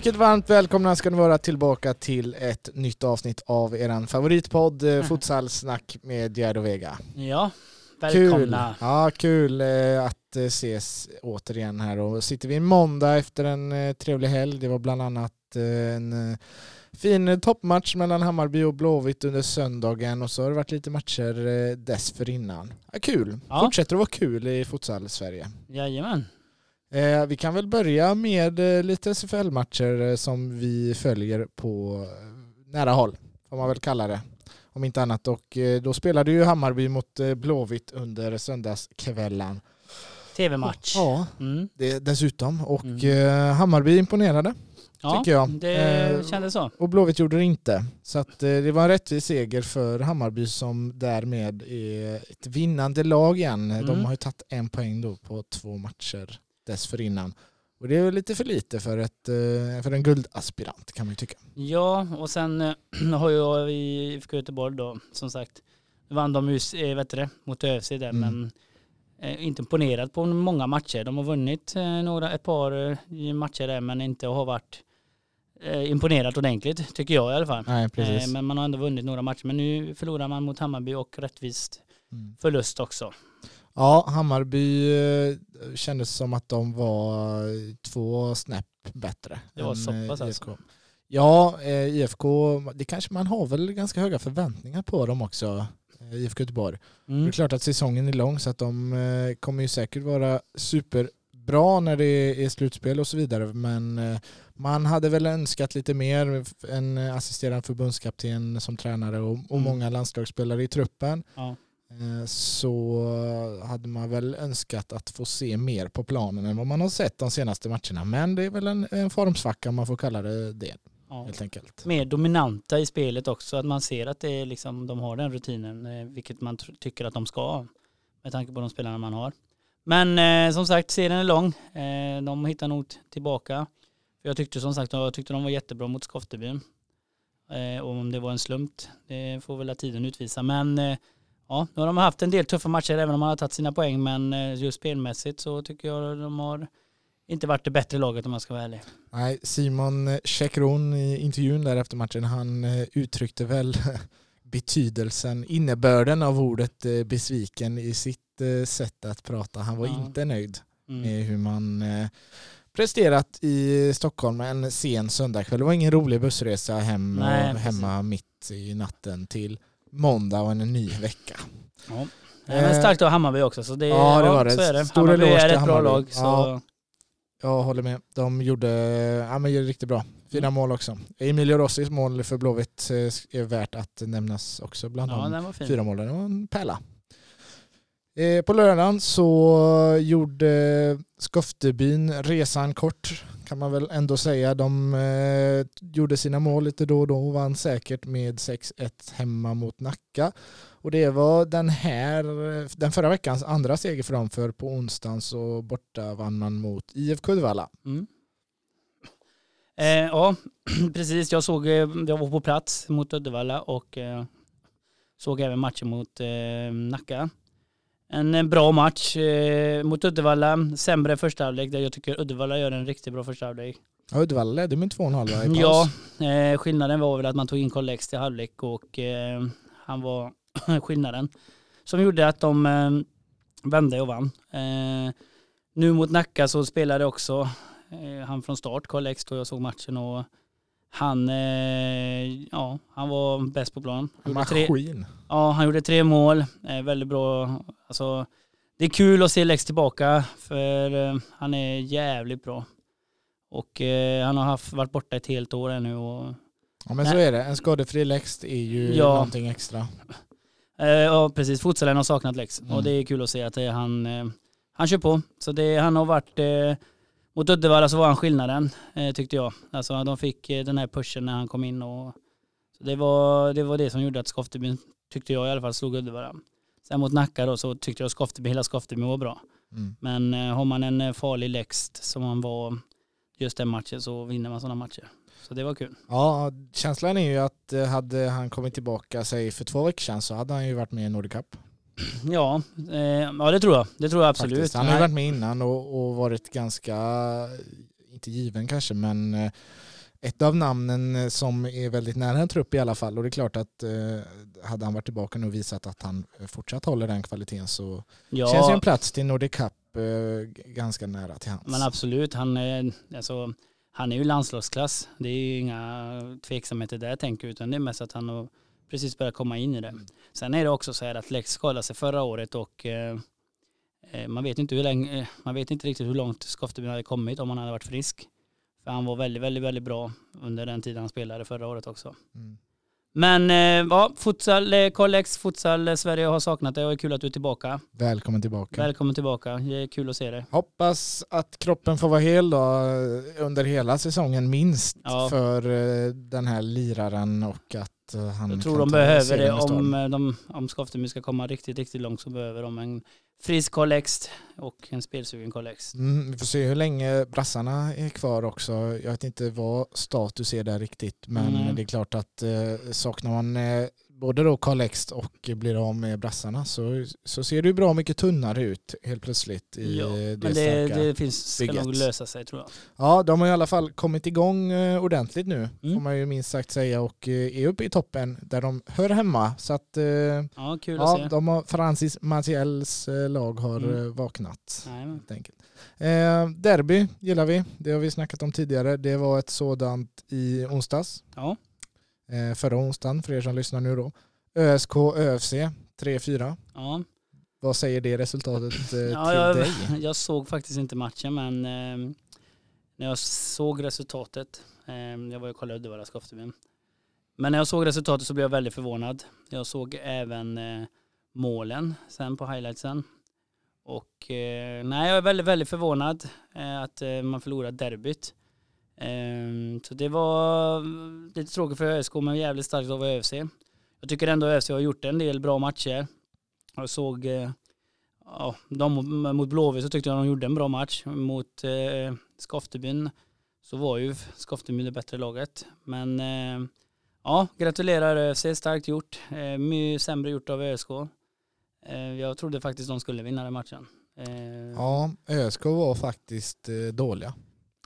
Mycket varmt välkomna ska ni vara tillbaka till ett nytt avsnitt av eran favoritpodd eh, Futsalsnack med Gerd och Vega. Ja, Kul, välkomna. ja, kul eh, att eh, ses återigen här och sitter vi en måndag efter en trevlig helg. Det var bland annat en fin toppmatch mellan Hammarby och Blåvitt under söndagen och så har det varit lite matcher dessförinnan. Ja, kul, Ja. fortsätter att vara kul i futsal-Sverige. Jajamän. Eh, vi kan väl börja med eh, lite SFL-matcher eh, som vi följer på eh, nära håll, får man väl kalla det. Om inte annat. Och eh, då spelade ju Hammarby mot eh, Blåvitt under söndagskvällen. TV-match. Ja, Mm. det, dessutom. Och Mm. Hammarby imponerade, Ja, tycker jag. det kändes så. Och Blåvitt gjorde det inte. Så att, det var en rättvis seger för Hammarby som därmed är ett vinnande lag igen. De Mm. har ju tagit en poäng då på två matcher dessförinnan. Och det är väl lite för lite för, ett, eh, för en guldaspirant kan man ju tycka. Ja, och sen eh, har jag i IFK Göteborg då, som sagt, vann de just, eh, vet det, mot ÖFC där, Mm. men inte imponerat på många matcher. De har vunnit några, ett par matcher där, men inte har varit imponerat ordentligt, tycker jag i alla fall. Nej, precis. Men man har ändå vunnit några matcher, men nu förlorar man mot Hammarby och rättvist Mm. förlust också. Ja, Hammarby eh, kändes som att de var två snäpp bättre. Det var så eh, pass alltså. Ja, eh, IFK, det kanske man har väl ganska höga förväntningar på dem också, eh, IFK Göteborg. Det är Mm. klart att säsongen är lång så att de eh, kommer ju säkert vara superbra när det är slutspel och så vidare. Men eh, man hade väl önskat lite mer. En eh, assisterande förbundskapten som tränare och, och Mm. många landslagsspelare i truppen. Ja. Eh, Så hade man väl önskat att få se mer på planen än vad man har sett de senaste matcherna. Men det är väl en, en formsvacka om man får kalla det det Ja. helt enkelt. mer dominanta i spelet också. Att man ser att det är liksom, de har den rutinen, eh, vilket man tycker att de ska. Med tanke på de spelarna man har. Men eh, som sagt, serien är lång. Eh, de hittar nog tillbaka. För jag tyckte som sagt, jag tyckte de var jättebra mot Skoftebyn. Eh, om det var en slump, det får väl tiden utvisa. Men eh, ja, nu har de haft en del tuffa matcher även om de har tagit sina poäng. Men eh, just spelmässigt så tycker jag de har inte varit det bättre laget om man ska vara ärlig. Nej, Simon Chekron i intervjun där efter matchen, han eh, uttryckte väl betydelsen, innebörden av ordet eh, besviken i sitt sätt att prata. Han var Ja. inte nöjd Mm. med hur man presterat i Stockholm en sen söndagkväll. Det var ingen rolig bussresa hem Nej, hemma mitt i natten till måndag och en ny vecka. Ja. Det var starkt av Hammarby också. Så det, Ja, det var det. Är det. Stor Hammarby är ett bra Hammarby. lag. Så, Ja. Jag håller med. De gjorde, ja, men gjorde riktigt bra. Fina Mm. mål också. Emilio Rossis mål för Blåvitt eh, är värt att nämnas också bland ja, de fyra målen. Det var en pärla. Eh, På lördagen så gjorde Skoftebyn resan kort kan man väl ändå säga. De eh, gjorde sina mål lite då och då och vann säkert med 6-1 hemma mot Nacka. Och det var den här, eh, den förra veckans andra seger för dem för på onsdagen så borta vann man mot IFK Uddevalla. Mm. Eh, ja, precis. Jag såg, eh, jag var på plats mot Uddevalla och eh, såg även matchen mot eh, Nacka. En bra match eh, mot Uddevalla. Sämre första halvlek där jag tycker Uddevalla gör en riktigt bra första halvlek. Ja, Uddevalla ledde med 2,5 i paus. Ja, eh, skillnaden var väl att man tog in Collex till halvlek och eh, han var skillnaden. Som gjorde att de eh, vände och vann. Eh, nu mot Nacka så spelade också eh, han från start, Collex, då jag såg matchen och han, eh, ja, han var bäst på plan. Han gjorde tre, Maskin. ja, han gjorde tre mål, eh, väldigt bra. Alltså, det är kul att se Lex tillbaka för eh, han är jävligt bra. Och han har haft, varit borta ett helt år ännu och Ja men så är det. En skadefri Lext är ju Ja. någonting extra. Ja precis, futsalen har saknat Lex Mm. och det är kul att se att han, han kör på. Så det, han har varit, mot Uddevalla så var han skillnaden eh, tyckte jag. Alltså de fick eh, den här pushen när han kom in och det, var, det var det som gjorde att Skoftebyn, tyckte jag i alla fall, slog Uddevalla. Sen mot Nacka då så tyckte jag Skofteby, hela Skofteby var bra. Mm. Men eh, har man en eh, farlig Lext som han var just den matchen så vinner man sådana matcher. Så det var kul. Ja, känslan är ju att eh, hade han kommit tillbaka sig för två veckor sedan så hade han ju varit med i Nordic Cup. Ja, eh, ja det tror jag. Det tror jag absolut. Faktiskt. Han har ju varit med innan och, och varit ganska, inte given kanske, men eh, ett av namnen som är väldigt nära en trupp i alla fall. Och det är klart att eh, hade han varit tillbaka nu och visat att han fortsatt håller den kvaliteten så ja. känns ju en plats till Nordic Cup eh, ganska nära till hans. Men absolut, han är, alltså, han är ju landslagsklass. Det är ju inga tveksamheter där tänker jag, utan det är mest att han har precis börjat komma in i det. Mm. Sen är det också så här att Lex skadade sig förra året och eh, eh, man vet inte hur länge, man vet inte riktigt hur långt Skoftebyn hade kommit om han hade varit frisk. För han var väldigt, väldigt, väldigt bra under den tiden han spelade förra året också. Mm. Men eh, ja, futsal, eh, Collex, futsal eh, Sverige har saknat det och det är kul att du är tillbaka. Välkommen tillbaka. Välkommen tillbaka, det är kul att se dig. Hoppas att kroppen får vara hel då under hela säsongen minst ja. för den här liraren och att han Jag tror de behöver det om, de, om Skoftemy ska komma riktigt, riktigt långt så behöver de en frisk kollext och en spelsugen kollext. Mm, vi får se hur länge brassarna är kvar också. Jag vet inte vad status är där riktigt men mm. det är klart att eh, saknar man eh, både då Carl Ext och blir av med brassarna så, så ser det ju bra mycket tunnare ut helt plötsligt i ja, det men det, det finns, ska bygget. nog lösa sig tror jag. Ja, de har i alla fall kommit igång eh, ordentligt nu mm. får man ju minst sagt säga och eh, är uppe i toppen där de hör hemma. Så att eh, ja, kul ja, att se. De har, Francis Matiels lag har mm. vaknat. Helt enkelt. Eh, derby gillar vi, det har vi snackat om tidigare. Det var ett sådant i onsdags. Ja eh, förra onsdagen för er som lyssnar nu då. ÖSK ÖFC 3-4. Ja. Vad säger det resultatet eh, ja, till jag, dig? Jag såg faktiskt inte matchen men eh, när jag såg resultatet, eh, jag var ju och kollade Uddevalla Skoftebyn. Men när jag såg resultatet så blev jag väldigt förvånad. Jag såg även eh, målen sen på highlightsen. Och eh, nej, jag är väldigt, väldigt förvånad att man förlorar derbyt. Ehm, så det var lite tråkigt för ÖSK men jävligt starkt av ÖFC. Jag tycker ändå ÖFC har gjort en del bra matcher. Jag såg eh, ja, de mot Blåvitt så tyckte jag de gjorde en bra match. Mot eh, Skoftebyn så var ju Skoftebyn det bättre laget. Men eh, ja, gratulerar ÖFC, starkt gjort. Eh, mycket sämre gjort av ÖSK. Eh, jag trodde faktiskt de skulle vinna den matchen. Eh, ja, ÖSK var faktiskt eh, dåliga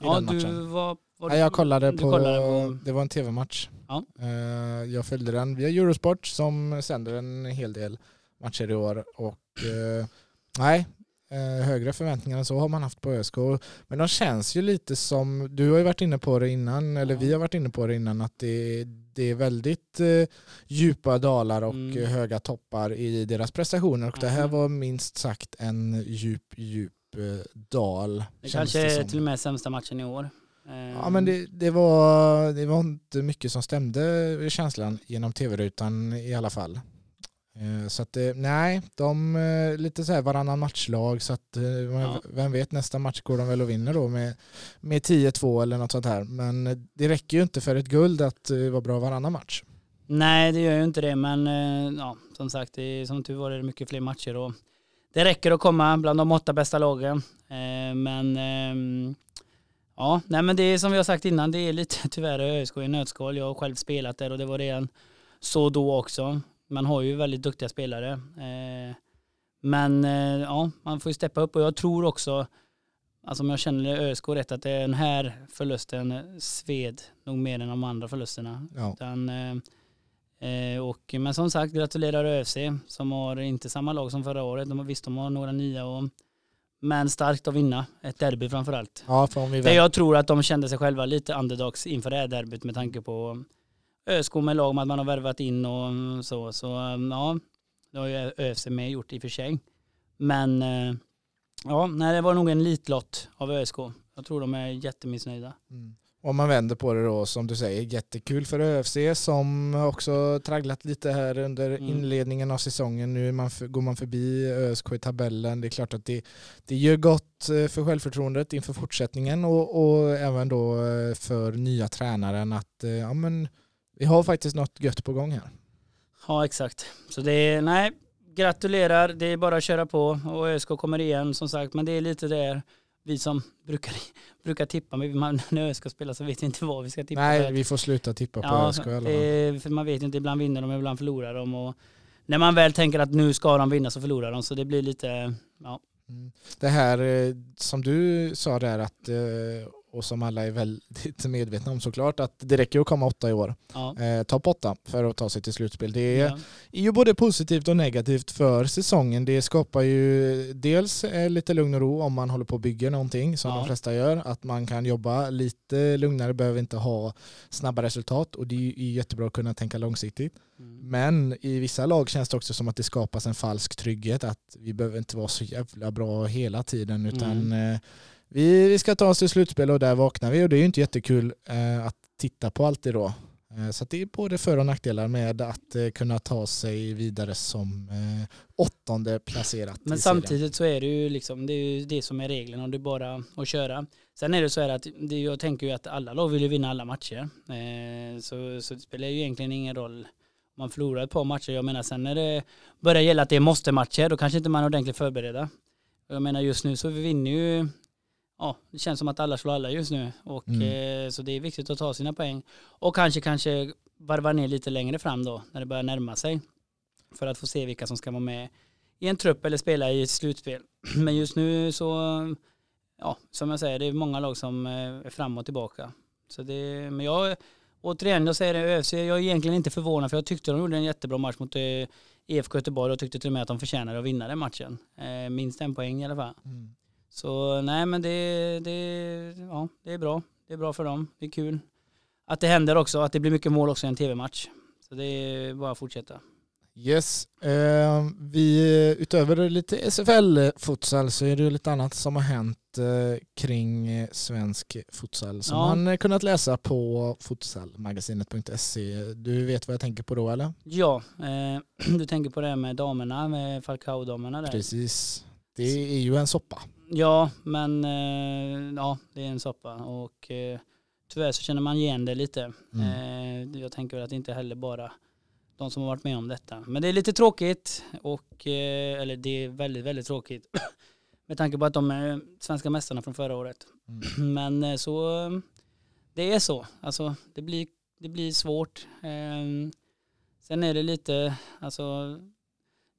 i ja. Du var Ja, jag kollade på, kollade på, det var en tv-match. Ja. Eh, jag följde den via Eurosport som sänder en hel del matcher i år. Och eh, nej, eh, högre förväntningar än så har man haft på ÖSK. Men de känns ju lite som, du har ju varit inne på det innan, eller vi har varit inne på det innan, att det, det är väldigt djupa dalar och mm. höga toppar i deras prestationer. Och det här var minst sagt en djup, djup dal. Det kanske är till och med sämsta matchen i år. Ja men det, det, var, det var inte mycket som stämde känslan genom tv-rutan i alla fall. Eh, så att nej, de lite så här varannan matchlag så att ja. vem vet nästa match går de väl och vinner då med, med 10-2 eller något sånt här. Men det räcker ju inte för ett guld att vara bra varannan match. Nej det gör ju inte det men ja, som sagt det är, som tur var det mycket fler matcher och det räcker att komma bland de åtta bästa lagen. Men ehm, Ja, nej men det är som vi har sagt innan, det är lite tyvärr ÖSK i nötskal. Jag har själv spelat där och det var redan så då också. Man har ju väldigt duktiga spelare. Eh, men eh, ja, man får ju steppa upp och jag tror också, alltså om jag känner ÖSK rätt, att den här förlusten sved nog mer än de andra förlusterna. Ja. Utan, eh, och, men som sagt, gratulerar ÖFC som har inte samma lag som förra året. De visst, de har några nya och men starkt att vinna ett derby framförallt. Ja, för om vi Där jag tror att de kände sig själva lite underdogs inför det här derbyt med tanke på ÖSK med lag att man har värvat in och så. Så ja, det har ju ÖFC med gjort i och för sig. Men eh, ja, nej, det var nog en litlott av ÖSK. Jag tror de är jättemissnöjda. Mm. Om man vänder på det då, som du säger, jättekul för ÖFC som också tragglat lite här under mm. inledningen av säsongen. Nu man, går man förbi ÖSK i tabellen. Det är klart att det, det gör gott eh, för självförtroendet inför fortsättningen och, och även då eh, för nya tränaren att eh, ja, men, vi har faktiskt något gött på gång här. Ja, exakt. Så det är, nej, gratulerar. Det är bara att köra på och ÖSK kommer igen som sagt, men det är lite där vi som brukar, brukar tippa, men när ÖSK spelar så vet vi inte vad vi ska tippa. Nej, vi får sluta tippa på ja, ÖSK för man vet inte, ibland vinner de, ibland förlorar de. Och när man väl tänker att nu ska de vinna så förlorar de, så det blir lite, ja. Mm. Det här eh, som du sa där att eh, och som alla är väldigt medvetna om såklart att det räcker att komma åtta i år. Ja. Eh, Topp åtta för att ta sig till slutspel. Det är, Ja. är ju både positivt och negativt för säsongen. Det skapar ju dels eh, lite lugn och ro om man håller på och bygger någonting som Ja. de flesta gör. Att man kan jobba lite lugnare, behöver inte ha snabba resultat och det är ju jättebra att kunna tänka långsiktigt. Mm. Men i vissa lag känns det också som att det skapas en falsk trygghet att vi behöver inte vara så jävla bra hela tiden utan eh, vi, vi ska ta oss till slutspel och där vaknar vi och det är ju inte jättekul eh, att titta på alltid då. Eh, så det är både för och nackdelar med att eh, kunna ta sig vidare som åttonde placerat Men samtidigt så är det ju liksom, det är ju det som är regeln och det är bara att köra. Sen är det så här att det, jag tänker ju att alla lag vill ju vinna alla matcher. Så, så det spelar ju egentligen ingen roll om man förlorar ett par matcher. Jag menar sen när det börjar gälla att det är måste-matcher då kanske inte man är ordentligt förberedda. Jag menar just nu så vi vinner ju, ja det känns som att alla slår alla just nu. Och, Mm. eh, så det är viktigt att ta sina poäng. Och kanske kanske varva ner lite längre fram då när det börjar närma sig. För att få se vilka som ska vara med i en trupp eller spela i ett slutspel. Men just nu så, ja, som jag säger, det är många lag som eh, är fram och tillbaka. Så det, men jag, återigen, jag säger det, ÖFC, jag är egentligen inte förvånad för jag tyckte de gjorde en jättebra match mot eh, IFK Göteborg och tyckte till och med att de förtjänade att vinna den matchen. Eh, minst en poäng i alla fall. Mm. Så nej men det, det, ja, det är bra. Det är bra för dem. Det är kul. Att det händer också, att det blir mycket mål också i en tv-match. Så det är bara att fortsätta. Yes, eh, vi, utöver lite SFL-futsal så är det lite annat som har hänt eh, kring svensk futsal som Ja. man kunnat läsa på futsalmagasinet.se. Du vet vad jag tänker på då eller? Ja, eh, du tänker på det här med damerna, med Falcao-damerna där. Precis. Det är ju en soppa. Ja, men eh, ja, det är en soppa och eh, tyvärr så känner man igen det lite. Mm. Eh, jag tänker väl att det inte heller bara de som har varit med om detta. Men det är lite tråkigt och, eller det är väldigt, väldigt tråkigt. Med tanke på att de är svenska mästarna från förra året. Mm. Men så, det är så. Alltså det blir, det blir svårt. Eh, Sen är det lite, alltså,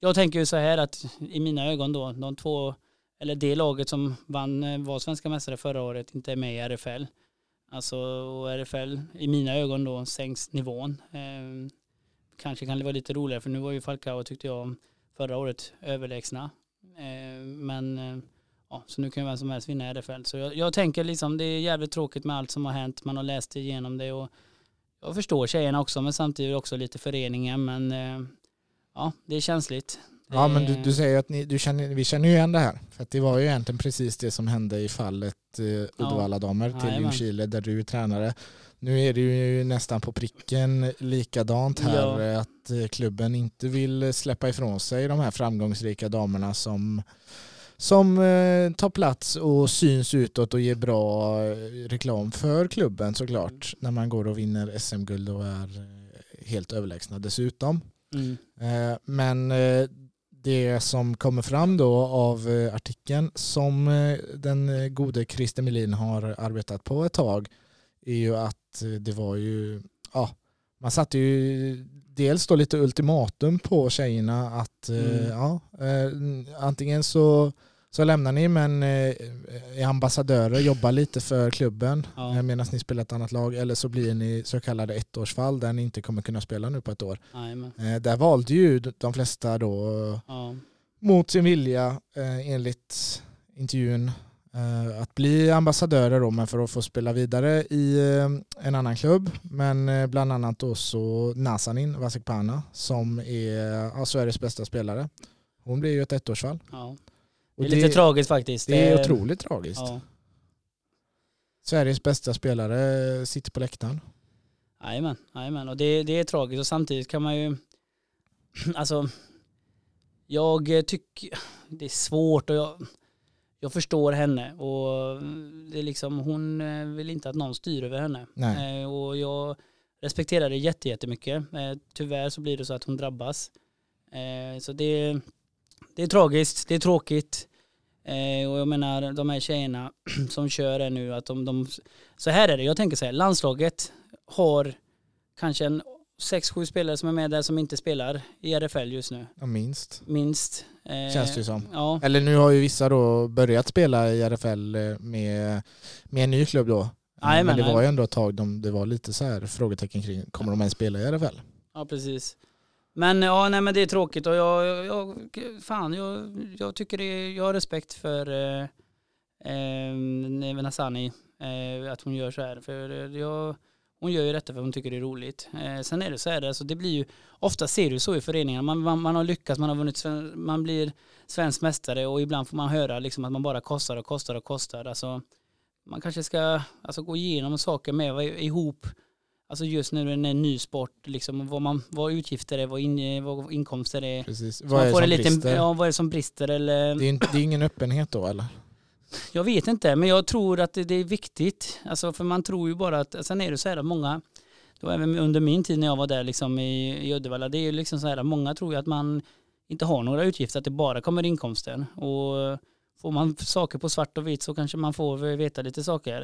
jag tänker ju så här att i mina ögon då, de två, eller det laget som vann, eh, var svenska mästare förra året, inte är med i RFL. Alltså, och RFL, i mina ögon då, sänks nivån. Eh, kanske kan det vara lite roligare, för nu var ju Falcao, tyckte jag, förra året överlägsna. Eh, men, eh, ja, så nu kan ju vem som helst vinna RFL. Så jag, jag tänker liksom, det är jävligt tråkigt med allt som har hänt, man har läst igenom det och jag förstår tjejerna också, men samtidigt också lite föreningen, men eh, ja, det är känsligt. Ja men du, du säger att ni, du känner, vi känner ju igen det här. För det var ju egentligen precis det som hände i fallet eh, Uddevalla-damer till Jajamän. Ljungskile där du är tränare. Nu är det ju nästan på pricken likadant här Ja. eh, att eh, klubben inte vill släppa ifrån sig de här framgångsrika damerna som, som eh, tar plats och syns utåt och ger bra eh, reklam för klubben såklart när man går och vinner SM-guld och är eh, helt överlägsna dessutom. Mm. Eh, Men eh, det som kommer fram då av eh, artikeln som eh, den eh, gode Christer Melin har arbetat på ett tag är ju att det var ju, ja, man satte ju dels då lite ultimatum på tjejerna att Mm. ja, antingen så, så lämnar ni men eh, är ambassadörer, jobbar lite för klubben Ja. eh, medan ni spelar ett annat lag eller så blir ni så kallade ettårsfall där ni inte kommer kunna spela nu på ett år. Jajamän. Eh, där valde ju de flesta då Ja. mot sin vilja enligt intervjun att bli ambassadörer då, men för att få spela vidare i en annan klubb. Men bland annat då så Nazanin Vasikpana som är ja, Sveriges bästa spelare. Hon blir ju ett ettårsfall. ja. Det är lite tragiskt faktiskt. det är otroligt tragiskt. Ja. Sveriges bästa spelare sitter på läktaren. Jajamän, jajamän. Och det, det är tragiskt och samtidigt kan man ju, alltså, jag tycker, det är svårt och jag, jag förstår henne och det är liksom, hon eh, vill inte att någon styr över henne. Nej. Eh, och jag respekterar det jätte, jättemycket. Eh, tyvärr så blir det så att hon drabbas. Eh, så det, det är tragiskt, det är tråkigt. Eh, och jag menar de här tjejerna som kör är nu att de, de, så här är det, jag tänker så här, landslaget har kanske en sex, sju spelare som är med där som inte spelar i RFL just nu. Ja, minst. Minst. Eh, Känns det ju som. Ja, Eller nu har ju vissa då börjat spela i RFL eh, med, med en ny klubb då. Nej, men men det var ju ändå ett tag de, det var lite så här frågetecken kring, kommer de ens spela i RFL? ja, precis. Men ja, nej men det är tråkigt och jag, jag, fan, jag, jag tycker det, jag har respekt för eh, eh, Hassani, eh, att hon gör så här. För eh, jag, hon gör ju detta för hon tycker det är roligt. Eh, sen är det så här, alltså det blir ju, ofta ser du ju så i föreningarna, man, man, man har lyckats, man har vunnit, man blir svensk mästare och ibland får man höra liksom att man bara kostar och kostar och kostar. Alltså, man kanske ska alltså, gå igenom saker med ihop, alltså just nu när det är en ny sport, liksom, vad, man, vad utgifter är, vad, in, vad inkomster är. Precis. Vad är det som en liten, brister? ja, vad är det som brister eller Det är, inte, det är ingen öppenhet då eller? jag vet inte, men jag tror att det, det är viktigt. Alltså, för man tror ju bara att, sen är det så här att många, då även under min tid när jag var där liksom i, i Uddevalla, det är ju liksom så här att många tror ju att man inte har några utgifter, att det bara kommer inkomster. Och får man saker på svart och vitt så kanske man får veta lite saker.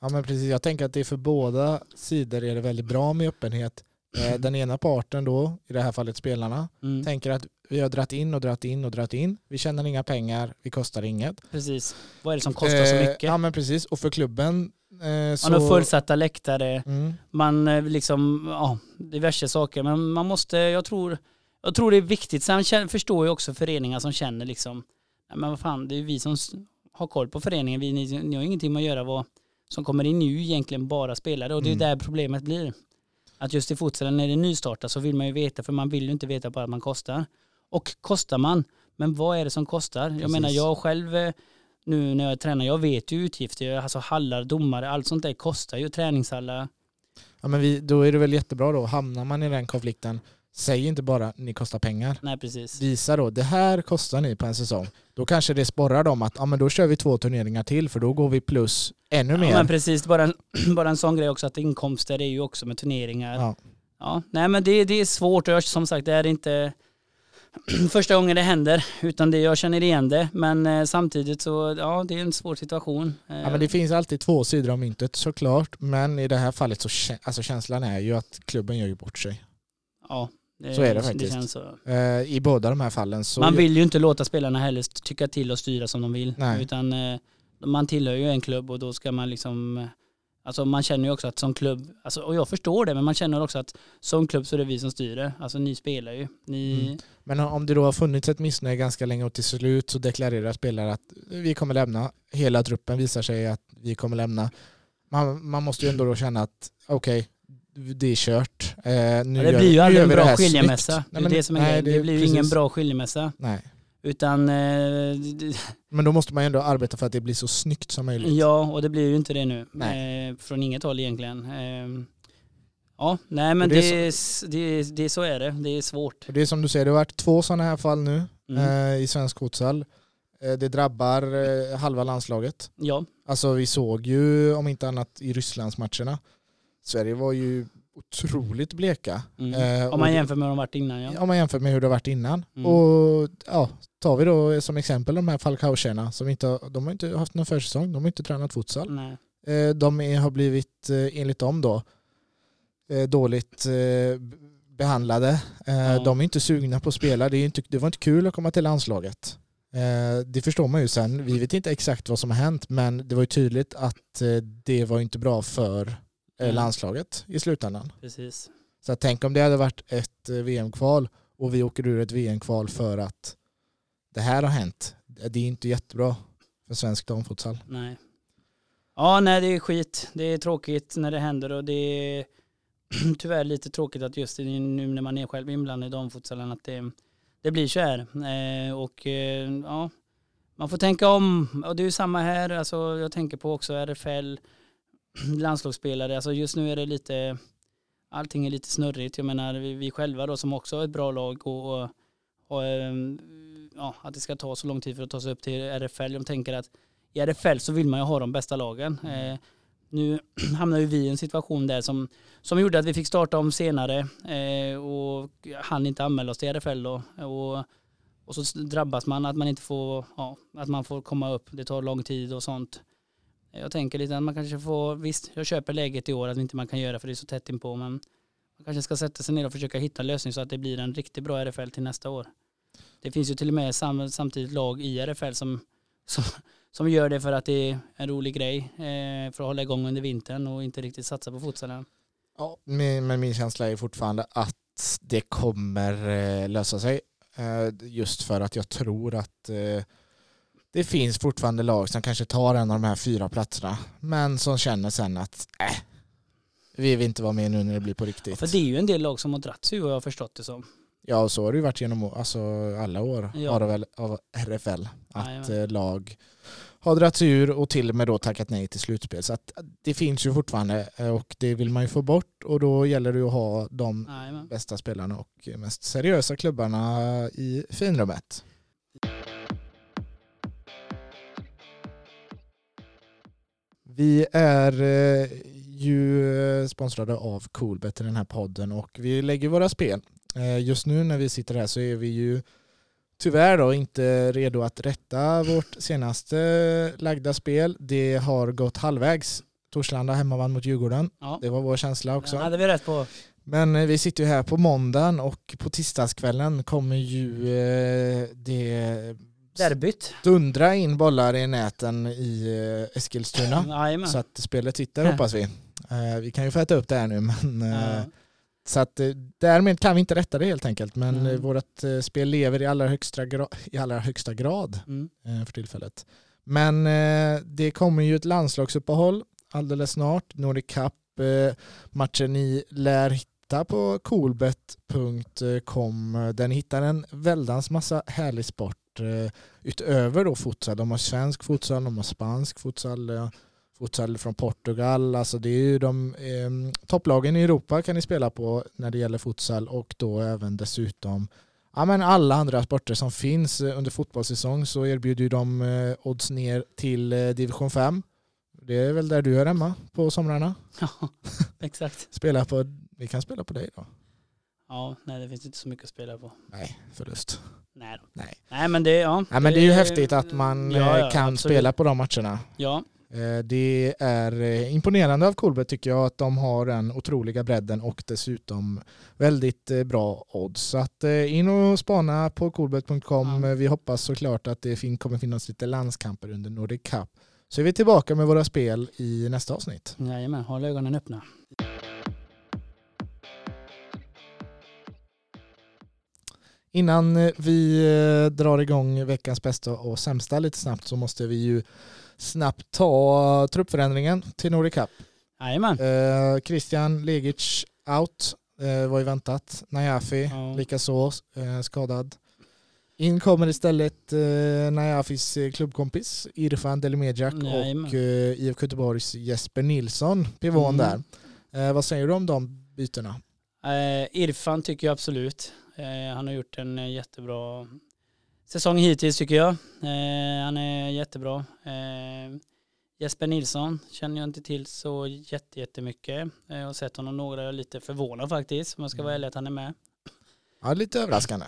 Ja men precis, jag tänker att det är för båda sidor är det väldigt bra med öppenhet. Eh, Den ena parten då, i det här fallet spelarna, Mm, tänker att vi har dratt in och dratt in och dratt in. Vi tjänar inga pengar, vi kostar inget. precis. Vad är det som kostar så Eh, mycket? Ja men precis, och för klubben eh, så... Man har fullsatta läktare, Mm. man eh, liksom, ja, diverse saker. Men man måste, jag tror, jag tror det är viktigt. Sen förstår jag också föreningar som känner liksom, nej men vad fan, det är ju vi som har koll på föreningen. Vi, ni, ni har ingenting med att göra vad som kommer in nu egentligen bara spelare och det är Mm. där problemet blir. Att just i futsalen när det nystartar så vill man ju veta, för man vill ju inte veta bara att man kostar. Och kostar man, men vad är det som kostar? Jag Precis. menar jag själv eh, nu när jag tränar, jag vet ju utgifter, alltså hallar, domare, allt sånt där kostar ju, träningshallar. Ja men vi, då är det väl jättebra då, hamnar man i den konflikten, säg inte bara ni kostar pengar. Nej precis. Visa då, det här kostar ni på en säsong. Då kanske det sporrar dem att ja, men då kör vi två turneringar till för då går vi plus ännu mer. Ja, men precis, bara en, bara en sån grej också att inkomster är ju också med turneringar. Ja, Ja. nej men det, det är svårt och som sagt det är inte första gången det händer utan det, jag känner igen det men eh, samtidigt så ja det är en svår situation. Eh, Ja, men det finns alltid två sidor av myntet såklart. Men i det här fallet så alltså känslan är ju att klubben gör ju bort sig. ja, det, så är det faktiskt. känns så. Eh, I båda de här fallen så... Man vill ju inte låta spelarna heller tycka till och styra som de vill. Nej. Utan eh, man tillhör ju en klubb och då ska man liksom eh, Alltså man känner ju också att som klubb, alltså, och jag förstår det, men man känner också att som klubb så är det vi som styr det. Alltså ni spelar ju. Ni, Mm. Men om det då har funnits ett missnöje ganska länge och till slut så deklarerar spelare att vi kommer lämna. Hela truppen visar sig att vi kommer lämna. Man, man måste ju ändå då känna att okej, det är kört. Eh, nu ja, det blir ju aldrig en det bra skiljemässa. Det Nej, är men- det som är nej, grejen. Det blir ju ingen bra skiljemässa. Nej. Utan, eh, Men då måste man ju ändå arbeta för att det blir så snyggt som möjligt. ja, och det blir ju inte det nu. Eh, från inget håll egentligen. Eh, ja, nej men det det, är är s- det, det, så är det. Det är svårt. Och det är som du säger, det har varit två sådana här fall nu Mm. eh, i svensk futsal. Eh, det drabbar eh, halva landslaget. Ja, Alltså vi såg ju, om inte annat i Rysslandsmatcherna, Sverige var ju otroligt bleka. mm. Eh, om man jämför med hur de varit innan ja. Om man jämför med hur det varit innan. Mm. Och ja, tar vi då som exempel de här Falcao-tjejerna som inte, de har inte haft någon försäsong, de har inte tränat futsal. Nej. Eh, de är, har blivit, eh, enligt dem då, eh, dåligt eh, behandlade. Eh, Ja. De är inte sugna på att spela. Det, är inte, det var inte kul att komma till landslaget. Det förstår man ju sen. Vi vet inte exakt vad som har hänt men det var ju tydligt att det var inte bra för eh, Nej. landslaget i slutändan. Precis. Så att tänk om det hade varit ett eh, VM-kval och vi åker ur ett VM-kval för att det här har hänt. Det är inte jättebra för svensk damfutsal. Nej. Ja, nej det är skit. Det är tråkigt när det händer och det är tyvärr lite tråkigt att just nu när man är själv inblandad i damfutsalen att det, det blir så här. Eh, och eh, ja, man får tänka om. Och det är ju samma här. Alltså, jag tänker på också RFL, landslagsspelare. Alltså just nu är det lite, allting är lite snurrigt. Jag menar vi, vi själva då som också har ett bra lag och, och, och eh, ja, att det ska ta så lång tid för att ta sig upp till RFL. Jag tänker att i RFL så vill man ju ha de bästa lagen. Eh, nu hamnar ju vi i en situation där som, som gjorde att vi fick starta om senare eh, och han inte anmäla oss till RFL då. Och, och så drabbas man att man inte får, ja, att man får komma upp. Det tar lång tid och sånt. Jag tänker lite att man kanske får, visst jag köper läget i år att inte man kan göra för det är så tätt inpå men man kanske ska sätta sig ner och försöka hitta en lösning så att det blir en riktigt bra RFL till nästa år. Det finns ju till och med sam, samtidigt lag i RFL som, som, som gör det för att det är en rolig grej eh, för att hålla igång under vintern och inte riktigt satsa på futsalen. Ja, men min känsla är fortfarande att det kommer eh, lösa sig. Eh, just för att jag tror att eh, det finns fortfarande lag som kanske tar en av de här fyra platserna men som känner sen att äh, vi vill inte vara med nu när det blir på riktigt. Ja, för det är ju en del lag som har dratt sig vad jag har förstått det som. Ja, och så har det ju varit genom alltså, alla år ja. väl, av RFL. Att eh, lag har dragit sig ur och till och med då tackat nej till slutspel. Så att det finns ju fortfarande eh, och det vill man ju få bort och då gäller det att ha de Amen. bästa spelarna och mest seriösa klubbarna i finrummet. Vi är eh, ju sponsrade av Coolbet i den här podden och vi lägger våra spel. Eh, just nu när vi sitter här så är vi ju tyvärr då inte redo att rätta vårt senaste lagda spel. Det har gått halvvägs. Torslanda hemmavann mot Djurgården. Ja. Det var vår känsla också. Det hade vi rätt på. Men eh, vi sitter ju här på måndagen och på tisdagskvällen kommer ju det Derbyt. Dundra in bollar i näten i eh, Eskilstuna. Jajamän. Så att spelet sitter hoppas vi. Eh, vi kan ju få äta upp det här nu men ja. Eh, så att därmed kan vi inte rätta det helt enkelt. Men mm. vårt spel lever i allra högsta, grad, i allra högsta grad mm. för tillfället. Men det kommer ju ett landslagsuppehåll alldeles snart. Nordic Cup matchen ni lär hitta på coolbet.com ni hittar en väldans massa härlig sport Eh, utöver då futsal. De har svensk futsal, de har spansk futsal, futsal från Portugal. Alltså det är ju de eh, topplagen i Europa kan ni spela på när det gäller futsal och då även dessutom ja, men alla andra sporter som finns under fotbollssäsong så erbjuder ju de eh, odds ner till eh, division 5. Det är väl där du är hemma på somrarna? Ja, exakt. spela på, vi kan spela på dig då. Ja, nej det finns inte så mycket att spela på. Nej, förlust. Nej, nej. nej men det, ja. Nej, men det är ju häftigt att man ja, ja, kan absolut. spela på de matcherna. Ja. Eh, det är eh, imponerande av Kolbet tycker jag att de har den otroliga bredden och dessutom väldigt eh, bra odds. Så att in och spana på kolbet.com. Ja. Vi hoppas såklart att det kommer finnas lite landskamper under Nordic Cup. Så är vi tillbaka med våra spel i nästa avsnitt. Jajamän, håll ögonen öppna. Innan eh, vi eh, drar igång veckans bästa och sämsta lite snabbt så måste vi ju snabbt ta truppförändringen till Nordic Cup. Jajamän. Eh, Christian Legic out, eh, var ju väntat. Najafi ja. likaså eh, skadad. In kommer istället eh, Najafis eh, klubbkompis Irfan Delimedjak och eh, IFK Göteborgs Jesper Nilsson, pivån mm. där. Eh, vad säger du om de bytena? Eh, Irfan tycker jag absolut. Eh, han har gjort en eh, jättebra säsong hittills tycker jag. Eh, han är jättebra. Jesper Nilsson känner jag inte till så jättemycket. Jag har sett honom några, jag är lite förvånad faktiskt om jag ska vara mm. ärlig att han är med. Ja, lite överraskande.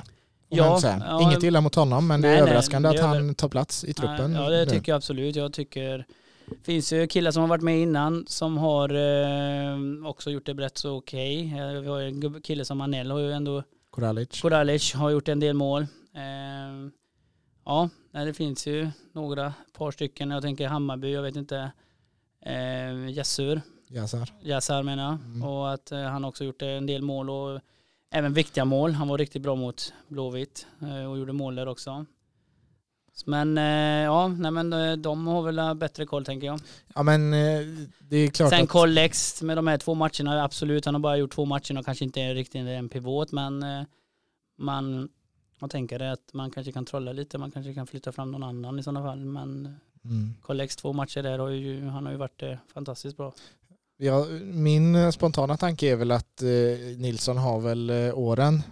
Ja, ja, Inget illa mot honom men nej, det är överraskande nej, att han tar plats i truppen. Ja, det tycker jag absolut. Jag tycker det finns ju killar som har varit med innan som har också gjort det rätt så okej. Okay. Vi har en kille som Anel har ju ändå Koralic. Koralic har gjort en del mål. Eh, ja, det finns ju några, par stycken. Jag tänker Hammarby, jag vet inte. Eh, Jessur. Jassar. Jassar menar jag. Mm. Och att eh, han också gjort en del mål och även viktiga mål. Han var riktigt bra mot Blåvitt eh, och gjorde mål där också. Men eh, ja, nej men eh, de har väl bättre koll tänker jag. Ja men det är klart Sen att... Collex med de här två matcherna, absolut han har bara gjort två matcher och kanske inte är riktigt en pivot men man, man tänker att man kanske kan trolla lite, man kanske kan flytta fram någon annan i sådana fall men mm. Collex två matcher där har ju, han har ju varit fantastiskt bra. Ja, min spontana tanke är väl att eh, Nilsson har väl eh, åren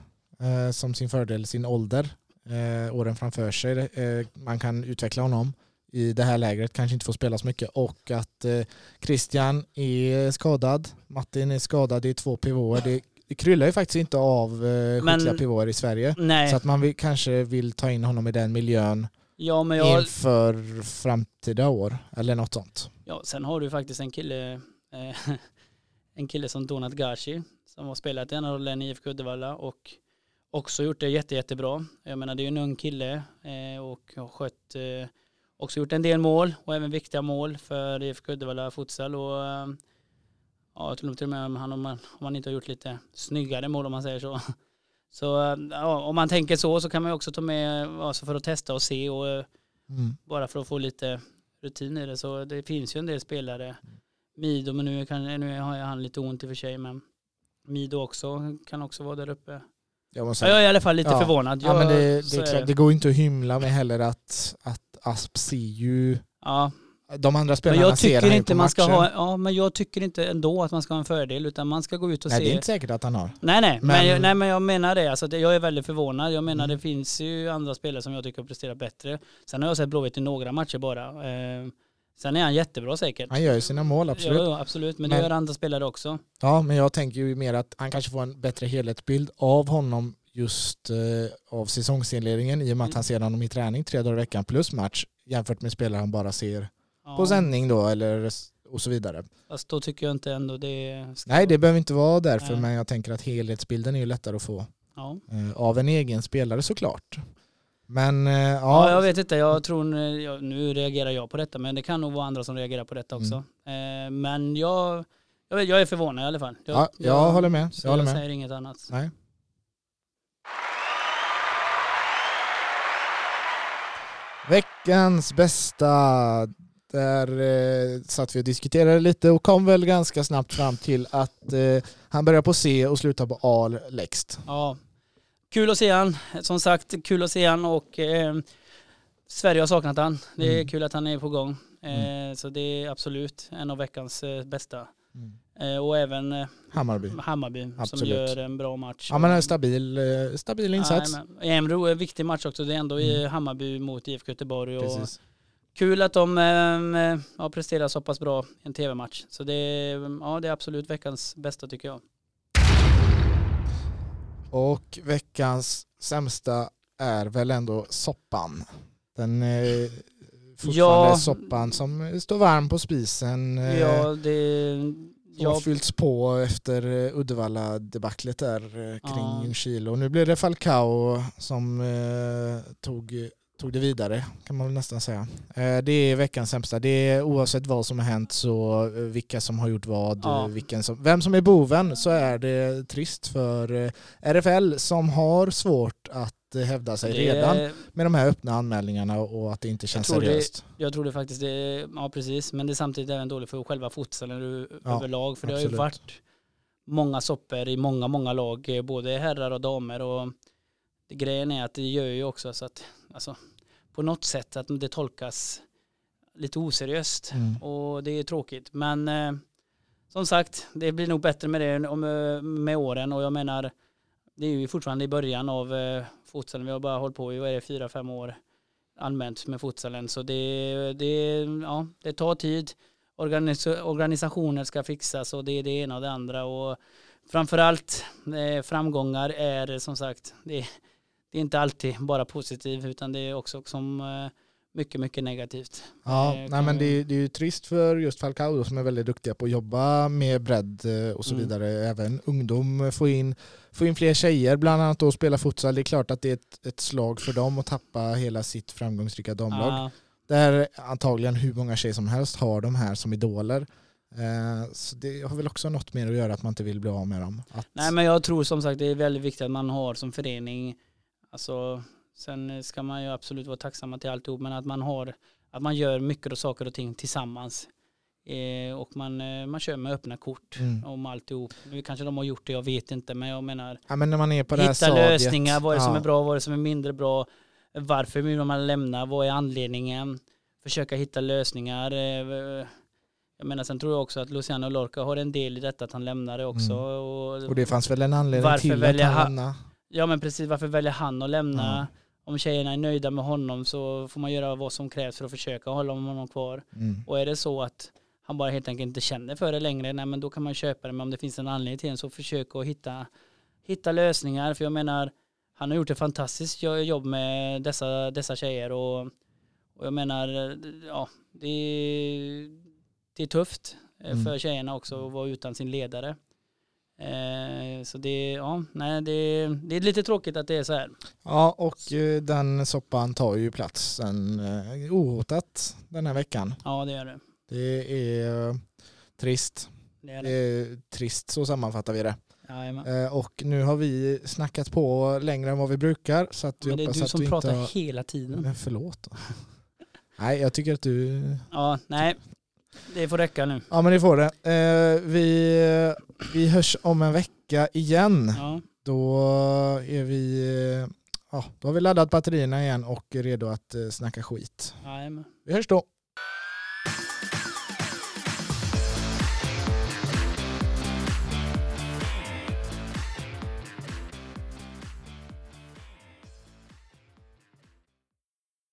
eh, som sin fördel, sin ålder eh, åren framför sig. Eh, man kan utveckla honom i det här lägret, kanske inte får spela så mycket och att eh, Christian är skadad, Martin är skadad, är två pivåer. Det, det kryllar ju faktiskt inte av eh, skickliga pivåer i Sverige. Nej. Så att man vill, kanske vill ta in honom i den miljön ja, jag... inför framtida år eller något sånt. Ja, sen har du faktiskt en kille, eh, en kille som Donat Gashi som har spelat i den rollen i IFK Uddevalla och också gjort det jätte, jättebra. Jag menar det är ju en ung kille eh, och har skött, eh, också gjort en del mål och även viktiga mål för IFK Uddevalla futsal och eh, ja, jag tror till och med om han, om man, om man inte har gjort lite snyggare mål om man säger så. Så ja, om man tänker så så kan man ju också ta med alltså för att testa och se och Mm. bara för att få lite rutin i det. Så det finns ju en del spelare. Mido, men nu, kan, nu har han lite ont i och för sig, men Mido också kan också vara där uppe. Jag, måste Ja, jag är i alla fall lite Ja. förvånad. ja, men det, det, är klart, det går inte att hymla med heller att, att Asp ser ju Ja, de andra men spelarna jag ser tycker ju inte man ska matchen. ha, ja, men jag tycker inte ändå att man ska ha en fördel, utan man ska gå ut och Nej se. det är inte säkert att han har. Nej nej, men, Men- jag, nej men jag menar det. Alltså, jag är väldigt förvånad. Jag menar Mm. det finns ju andra spelare som jag tycker har presterat bättre. Sen har jag sett Blåvitt i några matcher bara. Eh, sen är han jättebra säkert. Han gör ju sina mål absolut. Ja, absolut. Men, det Men- gör andra spelare också. Ja, men jag tänker ju mer att han kanske får en bättre helhetsbild av honom just eh, av säsongsinledningen i och med att Mm. han ser honom i träning tre dagar i veckan plus match jämfört med spelare han bara ser Ja. på sändning då eller och så vidare. Fast då tycker jag inte ändå det Nej, det behöver inte vara därför Nej. men jag tänker att helhetsbilden är ju lättare att få Ja. eh, av en egen spelare såklart. Men eh, Ja, ja, jag vet inte. Jag tror, jag, nu reagerar jag på detta, men det kan nog vara andra som reagerar på detta också. Mm. Men jag, jag, vet, jag är förvånad i alla fall. Jag, ja, jag håller med. Jag håller jag med. säger inget annat. Nej. Veckans bästa. Där eh, satt vi och diskuterade lite och kom väl ganska snabbt fram till att eh, han börjar på C och slutar på A läxt. Ja, kul att se han. Som sagt, kul att se han och eh, Sverige har saknat han. Det är Mm. kul att han är på gång. Eh, Så det är absolut en av veckans eh, bästa. Eh, och även eh, Hammarby. Hammarby som gör en bra match. Ja men en stabil, eh, stabil insats. Nej, men Emro är en viktig match också. Det är ändå i Mm. Hammarby mot IFK Göteborg. Och Precis. kul att de ja, presterar så pass bra i en tv-match. Så det ja, det är absolut veckans bästa tycker jag. Och veckans sämsta är väl ändå soppan. Den eh, fortfarande Ja. soppan som står varm på spisen. eh, Ja, det... Ja, fyllts på efter eh, Uddevalla-debaclet där eh, kring Ja. Ljungskile. Och nu blir det Falcao som eh, tog, tog det vidare kan man väl nästan säga. Eh, det är veckans sämsta. Det är oavsett vad som har hänt så eh, vilka som har gjort vad, Ja. eh, vilken som, vem som är boven så är det trist för RFL som har svårt att hävda sig det- redan med de här öppna anmälningarna och att det inte känns det- seriöst. Jag tror det faktiskt det, ja precis, men det är samtidigt även dåligt för själva futsalen Ja, överlag. För det har ju absolut. varit många sopper i många, många lag, både herrar och damer. Och det, grejen är att det gör ju också så att, alltså, på något sätt att det tolkas lite oseriöst. Mm. Och det är tråkigt. Men eh, som sagt, det blir nog bättre med det om, eh, med åren. Och jag menar, det är ju fortfarande i början av eh, futsalen. Vi har bara hållit på i, vad är det, fyra, fem år använt med futsalen. Så det, det, ja, det tar tid. Organis organisationer ska fixas och det är det ena och det andra. Och framförallt eh, framgångar är som sagt, det, inte alltid bara positivt utan det är också som eh, mycket, mycket negativt. Ja, Eh, nej, men det, är- det är ju trist för just Falcao som är väldigt duktiga på att jobba med bredd eh, och så Mm. vidare. Även ungdom, få in, få in fler tjejer, bland annat då spela futsal. Det är klart att det är ett, ett slag för dem att tappa hela sitt framgångsrika damlag. Ja, Där antagligen hur många tjejer som helst har de här som idoler. Eh, så det har väl också något mer att göra att man inte vill bli av med dem. Att, Nej men jag tror som sagt det är väldigt viktigt att man har som förening, alltså sen ska man ju absolut vara tacksamma till alltihop men att man har, att man gör mycket och saker och ting tillsammans. Eh, och man, eh, man kör med öppna kort Mm. om alltihop. Nu kanske de har gjort det, jag vet inte men jag menar ja, men när man är på det här hitta stadiet, lösningar, vad är det som ja. är bra, vad är det som är mindre bra, varför vill man lämna, vad är anledningen, försöka hitta lösningar. eh, Jag menar sen tror jag också att Luciano Lorca har en del i detta att han lämnar det också. Mm. Och, Och det fanns väl en anledning till att han- lämnade. Ja men precis, varför väljer han att lämna? Ja. Om tjejerna är nöjda med honom så får man göra vad som krävs för att försöka hålla honom kvar. Mm. Och är det så att han bara helt enkelt inte känner för det längre, nej men då kan man köpa det. Men om det finns en anledning till det så försök att hitta, hitta lösningar. För jag menar, han har gjort ett fantastiskt jo- jobb med dessa, dessa tjejer och, och jag menar, ja, det är, det är tufft eh, Mm. för tjejerna också att vara utan sin ledare. Eh, så det, ja, nej, det, det är lite tråkigt att det är så här. Ja, och eh, den soppan tar ju platsen eh, ohotat den här veckan. Ja, det gör det. Det är eh, trist. Det är Det är trist, så sammanfattar vi det. Jajamän. Och nu har vi snackat på längre än vad vi brukar. Så att Men det är du som du pratar har... hela tiden. Men förlåt. Nej, jag tycker att du... Ja, nej. Det får räcka nu. Ja, men det får det. Eh, Vi, vi hörs om en vecka igen. Ja, Då är vi... eh, Ja, då har vi laddat batterierna igen och är redo att eh, snacka skit. jajamän. Vi hörs då.